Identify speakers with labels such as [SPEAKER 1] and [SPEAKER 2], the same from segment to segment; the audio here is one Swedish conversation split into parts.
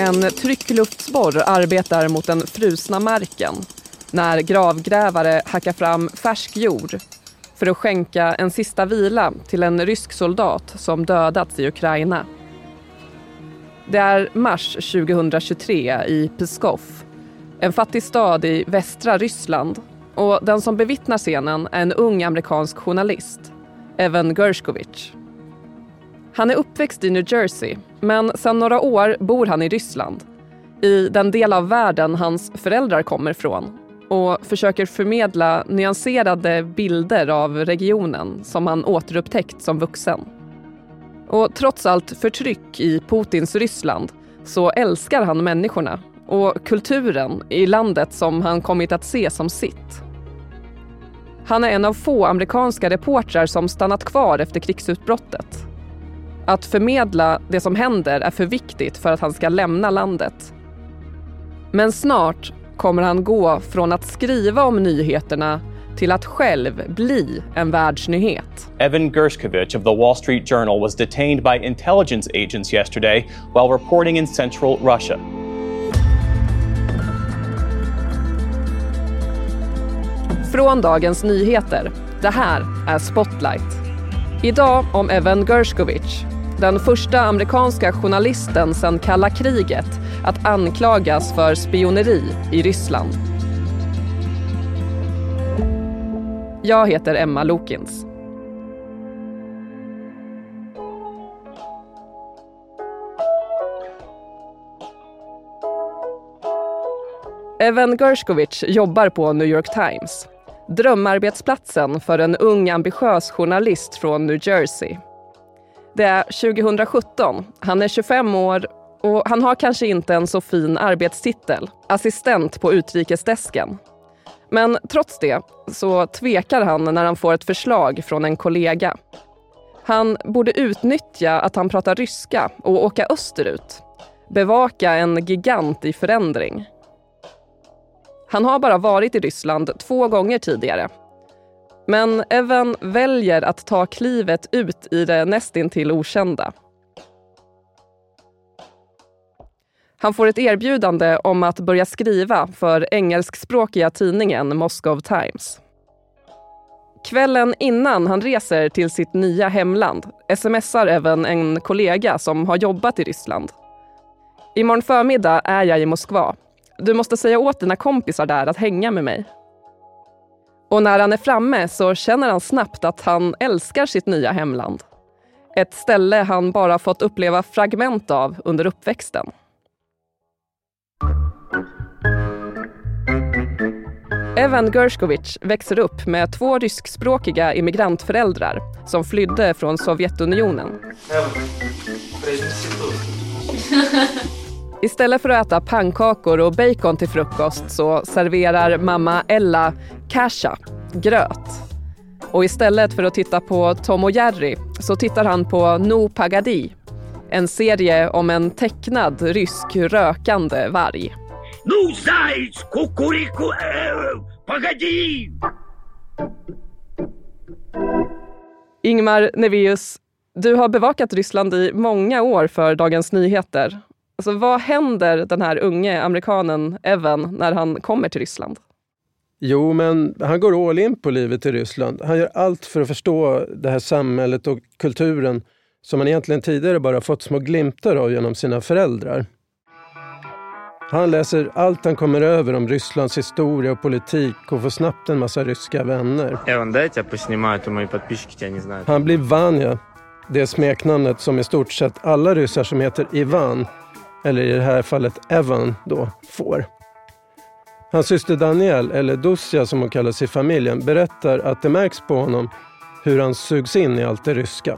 [SPEAKER 1] En tryckluftsborr arbetar mot den frusna marken när gravgrävare hackar fram färsk jord för att skänka en sista vila till en rysk soldat som dödats i Ukraina. Det är mars 2023 i Pskov, en fattig stad i västra Ryssland. Och den som bevittnar scenen är en ung amerikansk journalist, Evan Gershkovich. Han är uppväxt i New Jersey, men sedan några år bor han i Ryssland. I den del av världen hans föräldrar kommer från och försöker förmedla nyanserade bilder av regionen som han återupptäckt som vuxen. Och trots allt förtryck i Putins Ryssland så älskar han människorna och kulturen i landet som han kommit att se som sitt. Han är en av få amerikanska reportrar som stannat kvar efter krigsutbrottet. Att förmedla det som händer är för viktigt för att han ska lämna landet. Men snart kommer han gå från att skriva om nyheterna till att själv bli en världsnyhet.
[SPEAKER 2] Evan Gershkovich of the Wall Street Journal was detained by intelligence agents yesterday while reporting in central Russia.
[SPEAKER 1] Från Dagens Nyheter. Det här är Spotlight. Idag om Evan Gershkovich, den första amerikanska journalisten sedan kalla kriget att anklagas för spioneri i Ryssland. Jag heter Emma Lokins. Evan Gershkovich jobbar på New York Times. Drömarbetsplatsen för en ung ambitiös journalist från New Jersey. Det är 2017. Han är 25 år och han har kanske inte en så fin arbetstitel, assistent på utrikesdesken. Men trots det så tvekar han när han får ett förslag från en kollega. Han borde utnyttja att han pratar ryska och åka österut. Bevaka en gigant i förändring. Han har bara varit i Ryssland två gånger tidigare. Men Evan väljer att ta klivet ut i det nästintill okända. Han får ett erbjudande om att börja skriva för engelskspråkiga tidningen Moscow Times. Kvällen innan han reser till sitt nya hemland smsar även en kollega som har jobbat i Ryssland. Imorgon förmiddag är jag i Moskva. Du måste säga åt dina kompisar där att hänga med mig. Och när han är framme så känner han snabbt att han älskar sitt nya hemland. Ett ställe han bara fått uppleva fragment av under uppväxten. Evan Gershkovich växer upp med två ryskspråkiga immigrantföräldrar som flydde från Sovjetunionen. Istället för att äta pannkakor och bacon till frukost så serverar mamma Ella kasha, gröt. Och istället för att titta på Tom och Jerry så tittar han på No Pagadi, en serie om en tecknad rysk rökande varg.
[SPEAKER 3] Ну, заяц, кукурику, э, погоди!
[SPEAKER 1] Ingmar Neveus, du har bevakat Ryssland i många år för Dagens Nyheter. Alltså, vad händer den här unge amerikanen Evan när han kommer till Ryssland?
[SPEAKER 4] Jo, men han går all in på livet i Ryssland. Han gör allt för att förstå det här samhället och kulturen som han egentligen tidigare bara fått små glimtar av genom sina föräldrar. Han läser allt han kommer över om Rysslands historia och politik och får snabbt en massa ryska vänner. Han blir Vanja, det smeknamnet som i stort sett alla ryssar som heter Ivan, eller i det här fallet Evan, då får. Hans syster Daniel, eller Dusja som hon kallas i familjen, berättar att det märks på honom hur han sugs in i allt det ryska.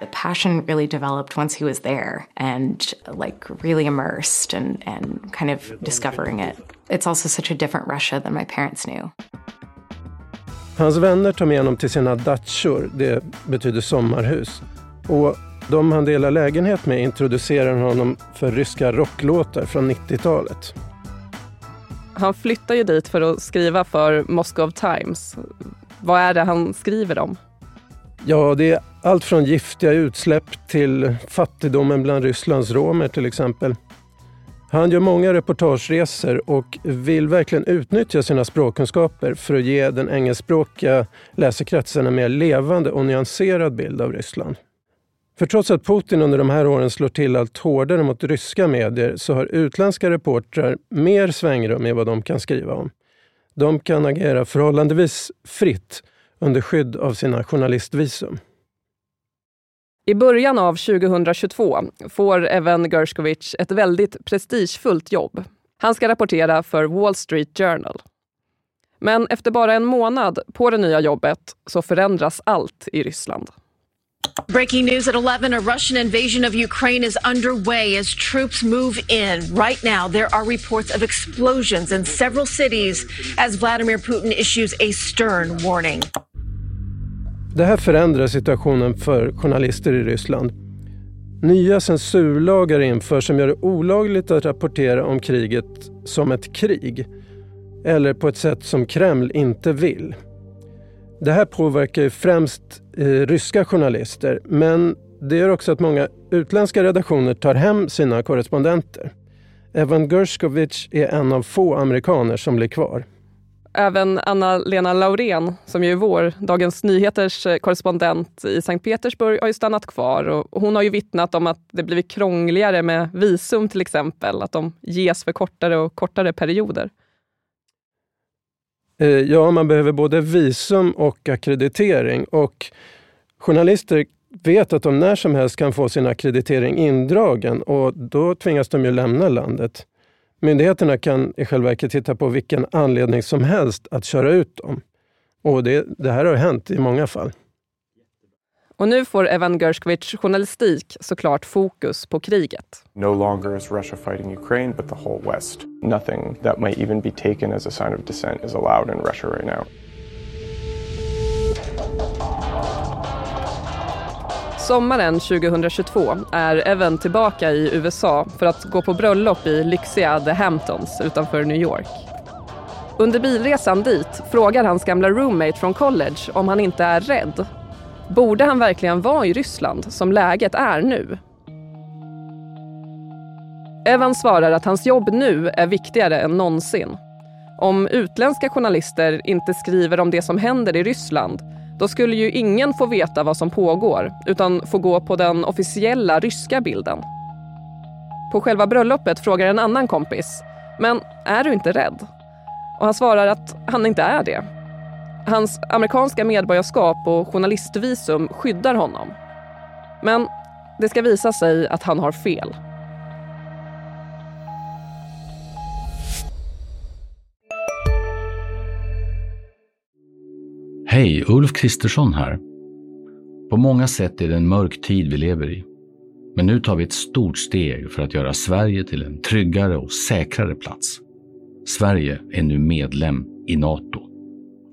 [SPEAKER 5] The passion really developed once he was there and like really immersed and, and kind of discovering it. It's also such a different Russia than my parents knew.
[SPEAKER 4] Hans vänner tar med honom till sina datchor, det betyder sommarhus. Och de han delar lägenhet med introducerar honom för ryska rocklåtar från 90-talet.
[SPEAKER 1] Han flyttar ju dit för att skriva för Moscow Times. Vad är det han skriver om?
[SPEAKER 4] Ja, det är allt från giftiga utsläpp till fattigdomen bland Rysslands romer till exempel. Han gör många reportageresor och vill verkligen utnyttja sina språkkunskaper för att ge den engelskspråkiga läsekretsen en mer levande och nyanserad bild av Ryssland. För trots att Putin under de här åren slår till allt hårdare mot ryska medier så har utländska reportrar mer svängrum i vad de kan skriva om. De kan agera förhållandevis fritt under skydd av sina journalistvisum.
[SPEAKER 1] I början av 2022 får Evan Gershkovich ett väldigt prestigefullt jobb. Han ska rapportera för Wall Street Journal. Men efter bara en månad på det nya jobbet så förändras allt i Ryssland.
[SPEAKER 6] Breaking news at 11 a Russian invasion of Ukraine is underway as troops move in. Right now, there are reports of explosions in several cities as Vladimir Putin issues a stern warning.
[SPEAKER 4] Det här förändrar situationen för journalister i Ryssland. Nya censurlagar införs som gör det olagligt att rapportera om kriget som ett krig. Eller på ett sätt som Kreml inte vill. Det här påverkar främst eh, ryska journalister men det gör också att många utländska redaktioner tar hem sina korrespondenter. Evan Gershkovich är en av få amerikaner som blir kvar.
[SPEAKER 1] Även Anna-Lena Laurén, som ju är vår Dagens Nyheters eh, korrespondent i Sankt Petersburg, har ju stannat kvar. Och hon har ju vittnat om att det blivit krångligare med visum till exempel, att de ges för kortare och kortare perioder.
[SPEAKER 4] Eh, ja, man behöver både visum och akkreditering. Och journalister vet att de när som helst kan få sin akkreditering indragen och då tvingas de ju lämna landet. Myndigheterna kan i själva verket titta på vilken anledning som helst att köra ut dem. Och det, det här har hänt i många fall.
[SPEAKER 1] Och nu får Evan Gershkovich journalistik såklart fokus på kriget.
[SPEAKER 7] No longer is Russia fighting Ukraine, but the whole West. Nothing that might even be taken as a sign of dissent is allowed in Russia right now.
[SPEAKER 1] Sommaren 2022 är Evan tillbaka i USA för att gå på bröllop i lyxiga The Hamptons utanför New York. Under bilresan dit frågar hans gamla roommate från college om han inte är rädd. Borde han verkligen vara i Ryssland som läget är nu? Evan svarar att hans jobb nu är viktigare än någonsin. Om utländska journalister inte skriver om det som händer i Ryssland då skulle ju ingen få veta vad som pågår utan få gå på den officiella ryska bilden. På själva bröllopet frågar en annan kompis “Men är du inte rädd?” och han svarar att han inte är det. Hans amerikanska medborgarskap och journalistvisum skyddar honom. Men det ska visa sig att han har fel.
[SPEAKER 8] Hej, Ulf Kristersson här. På många sätt är det en mörk tid vi lever i. Men nu tar vi ett stort steg för att göra Sverige till en tryggare och säkrare plats. Sverige är nu medlem i Nato.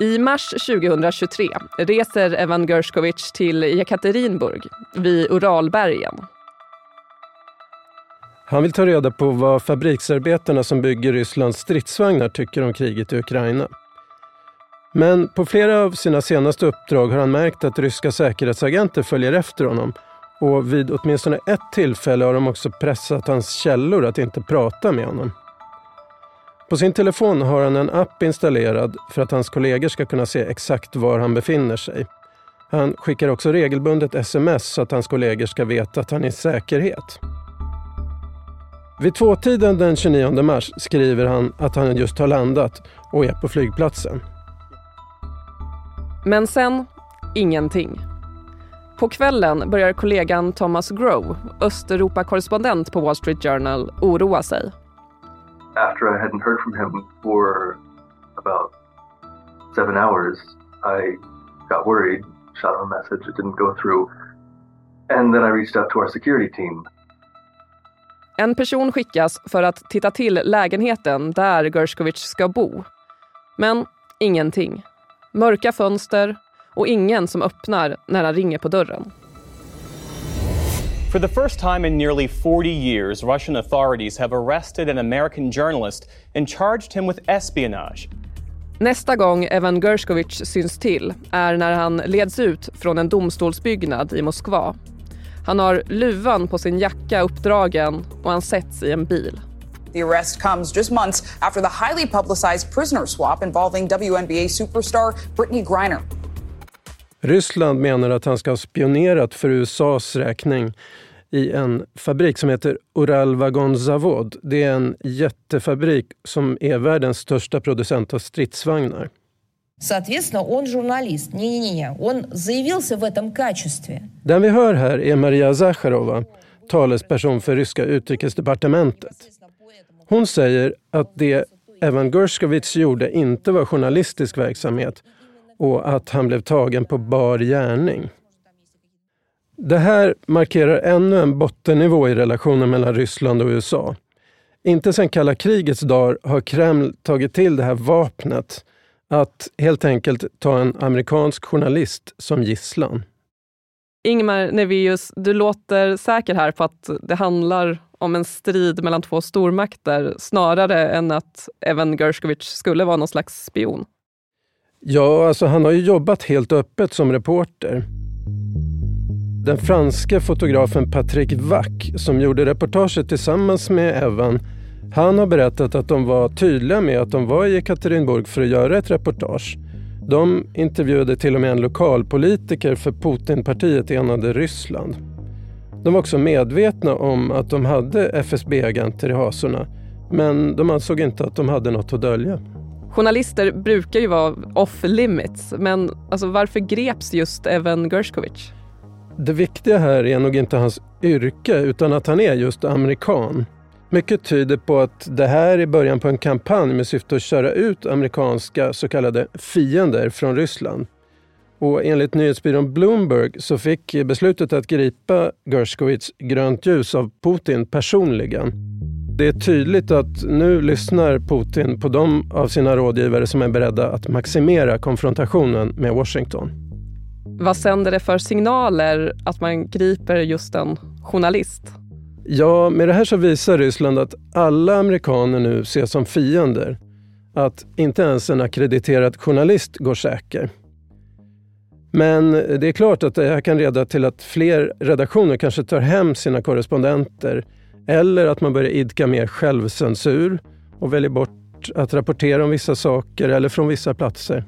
[SPEAKER 1] I mars 2023 reser Evan Gershkovich till Jekaterinburg vid Uralbergen.
[SPEAKER 4] Han vill ta reda på vad fabriksarbetarna som bygger Rysslands stridsvagnar tycker om kriget i Ukraina. Men på flera av sina senaste uppdrag har han märkt att ryska säkerhetsagenter följer efter honom och vid åtminstone ett tillfälle har de också pressat hans källor att inte prata med honom. På sin telefon har han en app installerad för att hans kollegor ska kunna se exakt var han befinner sig. Han skickar också regelbundet sms så att hans kollegor ska veta att han är i säkerhet. Vid tvåtiden den 29 mars skriver han att han just har landat och är på flygplatsen.
[SPEAKER 1] Men sen, ingenting. På kvällen börjar kollegan Thomas Grow, Östeuropa-korrespondent på Wall Street Journal, oroa sig.
[SPEAKER 9] After I hadn't heard from him for about seven hours, I got worried, shot him a message, it didn't go through. And then I reached out to our security team.
[SPEAKER 1] En person skickas för att titta till lägenheten där Gershkovich ska bo. Men ingenting. Mörka fönster och ingen som öppnar när han ringer på dörren.
[SPEAKER 2] For the first time in nearly 40 years, Russian authorities have arrested an American journalist and charged him with espionage.
[SPEAKER 1] Nästa gång Evan Gershkovich syns till är när han leds ut från en domstolsbyggnad i Moskva. Han har luvan på sin jacka uppdragen och han sätts i en bil.
[SPEAKER 10] The arrest comes just months after the highly publicized prisoner swap involving WNBA superstar Brittany Griner.
[SPEAKER 4] Ryssland menar att han ska ha spionerat för USAs räkning i en fabrik som heter Uralvagonzavod. Det är en jättefabrik som är världens största producent av stridsvagnar.
[SPEAKER 11] Соответственно, он журналист. Не-не-не, он заявился в этом качестве.
[SPEAKER 4] Den vi hör här är Maria Zacharova, talesperson för ryska utrikesdepartementet. Hon säger att det Evan Gershkovich gjorde inte var journalistisk verksamhet och att han blev tagen på bar gärning. Det här markerar ännu en bottennivå i relationen mellan Ryssland och USA. Inte sedan kalla krigets dagar har Kreml tagit till det här vapnet att helt enkelt ta en amerikansk journalist som gisslan.
[SPEAKER 1] Ingmar Neveus, du låter säker här på att det handlar om en strid mellan två stormakter snarare än att Evan Gershkovich skulle vara någon slags spion.
[SPEAKER 4] Ja, alltså han har ju jobbat helt öppet som reporter. Den franske fotografen Patrick Wack som gjorde reportaget tillsammans med Evan han har berättat att de var tydliga med att de var i Ekaterinburg för att göra ett reportage. De intervjuade till och med en lokalpolitiker för Putinpartiet Enade Ryssland. De var också medvetna om att de hade FSB-agenter i hasorna men de ansåg inte att de hade något att dölja.
[SPEAKER 1] Journalister brukar ju vara off limits, men alltså varför greps just Evan Gershkovich?
[SPEAKER 4] Det viktiga här är nog inte hans yrke utan att han är just amerikan. Mycket tyder på att det här är början på en kampanj med syfte att köra ut amerikanska så kallade fiender från Ryssland. Och enligt nyhetsbyrån Bloomberg så fick beslutet att gripa Gershkovich grönt ljus av Putin personligen. Det är tydligt att nu lyssnar Putin på de av sina rådgivare som är beredda att maximera konfrontationen med Washington.
[SPEAKER 1] Vad sänder det för signaler att man griper just en journalist?
[SPEAKER 4] Ja, med det här så visar Ryssland att alla amerikaner nu ses som fiender. Att inte ens en akkrediterad journalist går säker. Men det är klart att det här kan leda till att fler redaktioner kanske tar hem sina korrespondenter eller att man börjar idka mer självcensur och väljer bort att rapportera om vissa saker eller från vissa platser.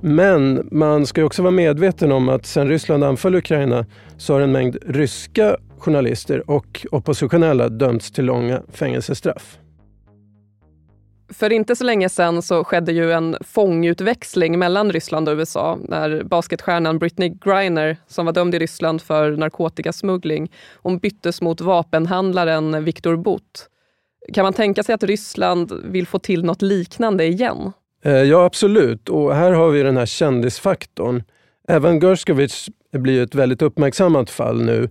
[SPEAKER 4] Men man ska också vara medveten om att sedan Ryssland anföll Ukraina så har en mängd ryska journalister och oppositionella dömts till långa fängelsestraff.
[SPEAKER 1] För inte så länge sedan så skedde ju en fångutväxling mellan Ryssland och USA när basketstjärnan Britney Griner, som var dömd i Ryssland för narkotikasmuggling, hon byttes mot vapenhandlaren Viktor Butt. Kan man tänka sig att Ryssland vill få till något liknande igen?
[SPEAKER 4] Eh, ja, absolut. Och här har vi den här kändisfaktorn. Även Gershkovich blir ett väldigt uppmärksammat fall nu.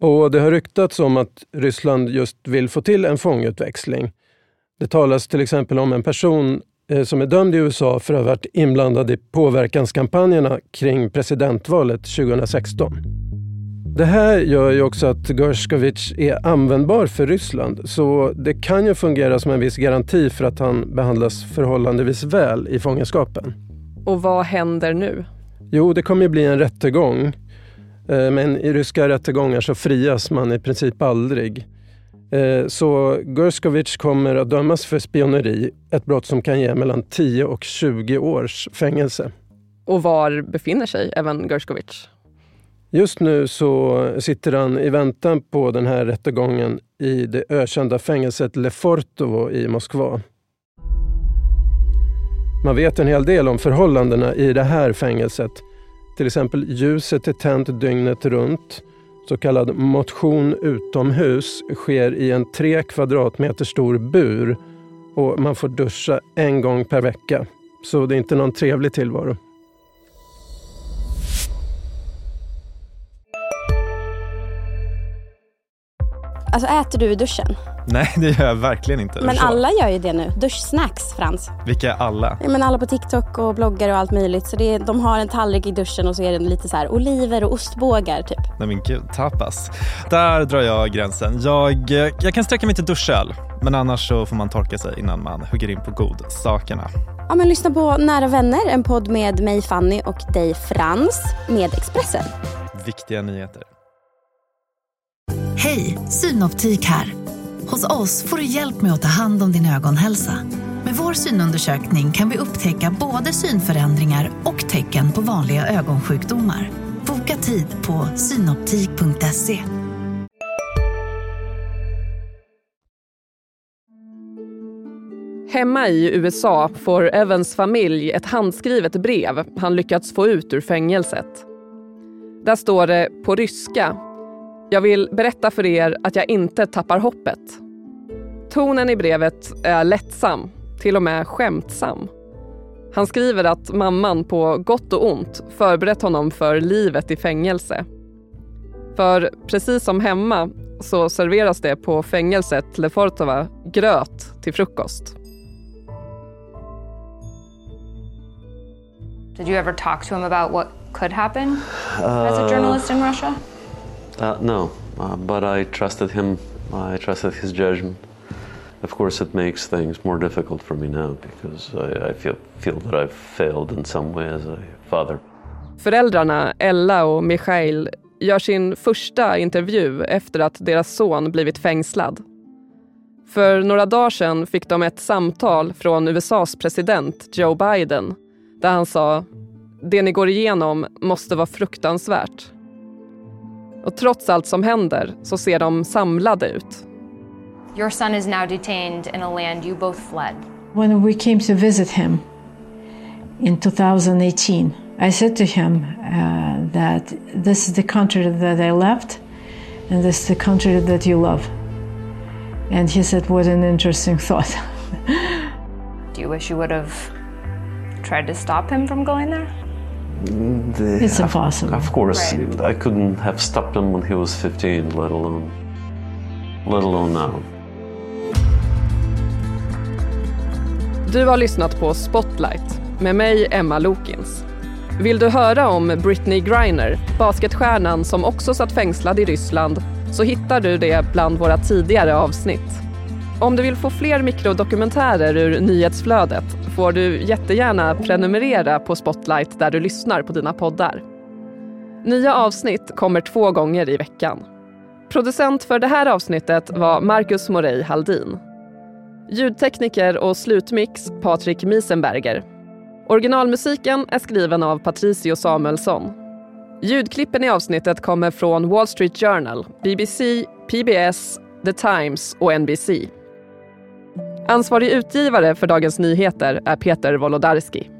[SPEAKER 4] Och det har ryktats om att Ryssland just vill få till en fångutväxling. Det talas till exempel om en person eh, som är dömd i USA för att ha varit inblandad i påverkanskampanjerna kring presidentvalet 2016. Det här gör ju också att Gershkovich är användbar för Ryssland så det kan ju fungera som en viss garanti för att han behandlas förhållandevis väl i fångenskapen.
[SPEAKER 1] Och vad händer nu?
[SPEAKER 4] Jo, det kommer ju bli en rättegång. Eh, men i ryska rättegångar så frias man i princip aldrig. Eh, så Gershkovich kommer att dömas för spioneri, ett brott som kan ge mellan 10 och 20 års fängelse.
[SPEAKER 1] Och var befinner sig Evan Gershkovich?
[SPEAKER 4] Just nu så sitter han i väntan på den här rättegången i det ökända fängelset Lefortovo i Moskva. Man vet en hel del om förhållandena i det här fängelset. Till exempel ljuset är tänt dygnet runt. Så kallad motion utomhus sker i en tre kvadratmeter stor bur och man får duscha en gång per vecka. Så det är inte någon trevlig tillvaro.
[SPEAKER 12] Alltså äter du i duschen?
[SPEAKER 13] Nej, det gör jag verkligen inte.
[SPEAKER 12] Men alla gör ju det nu. Duschsnacks, Frans.
[SPEAKER 13] Vilka är alla?
[SPEAKER 12] Ja, men alla på TikTok och bloggar och allt möjligt. Så det är, de har en tallrik i duschen och så är det lite så här oliver och ostbågar typ.
[SPEAKER 13] Nej men gud, tapas. Där drar jag gränsen. Jag, jag kan sträcka mig till duschöl. Men annars så får man torka sig innan man hugger in på godsakerna.
[SPEAKER 12] Ja, men lyssna på Nära vänner, en podd med mig Fanny och dig Frans med Expressen.
[SPEAKER 13] Viktiga nyheter.
[SPEAKER 14] Hej, Synoptik här. Hos oss får du hjälp med att ta hand om din ögonhälsa. Med vår synundersökning kan vi upptäcka både synförändringar och tecken på vanliga ögonsjukdomar. Boka tid på synoptik.se.
[SPEAKER 1] Hemma i USA får Evans familj ett handskrivet brev han lyckats få ut ur fängelset. Där står det på ryska. Jag vill berätta för er att jag inte tappar hoppet. Tonen i brevet är lättsam, till och med skämtsam. Han skriver att mamman på gott och ont förberett honom för livet i fängelse. För precis som hemma så serveras det på fängelset Lefortova gröt till frukost.
[SPEAKER 15] Did you ever talk to him about what could happen as a journalist in Russia?
[SPEAKER 16] Uh, no, uh, but I trusted him. I trusted his judgment. Of course, it makes things more difficult for me now because I, I feel, feel that I've failed in some way as a father.
[SPEAKER 1] Föräldrarna Ella och Michail, gör sin första intervju efter att deras son blivit fängslad. För några dagar sedan fick de ett samtal från USAs president Joe Biden där han sa det ni går igenom måste vara fruktansvärt. Och trots allt som händer så ser de samlade ut.
[SPEAKER 15] Your son is now detained in a land you both fled.
[SPEAKER 17] When we came to visit him in 2018, I said to him uh, that this is the country that I left and this is the country that you love. And he said, What an interesting thought.
[SPEAKER 15] Do you wish you would have tried to stop him from going there?
[SPEAKER 16] The-
[SPEAKER 17] It's impossible.
[SPEAKER 16] Of course,
[SPEAKER 15] Right.
[SPEAKER 16] I couldn't have stopped him when he was 15, let alone, let alone now.
[SPEAKER 1] Du har lyssnat på Spotlight med mig, Emma Lokins. Vill du höra om Britney Griner, basketstjärnan som också satt fängslad i Ryssland, så hittar du det bland våra tidigare avsnitt. Om du vill få fler mikrodokumentärer ur nyhetsflödet får du jättegärna prenumerera på Spotlight där du lyssnar på dina poddar. Nya avsnitt kommer två gånger i veckan. Producent för det här avsnittet var Marcus Morey Haldin. Ljudtekniker och slutmix Patrik Miesenberger. Originalmusiken är skriven av Patricio Samuelsson. Ljudklippen i avsnittet kommer från Wall Street Journal, BBC, PBS, The Times och NBC. Ansvarig utgivare för Dagens Nyheter är Peter Wolodarski.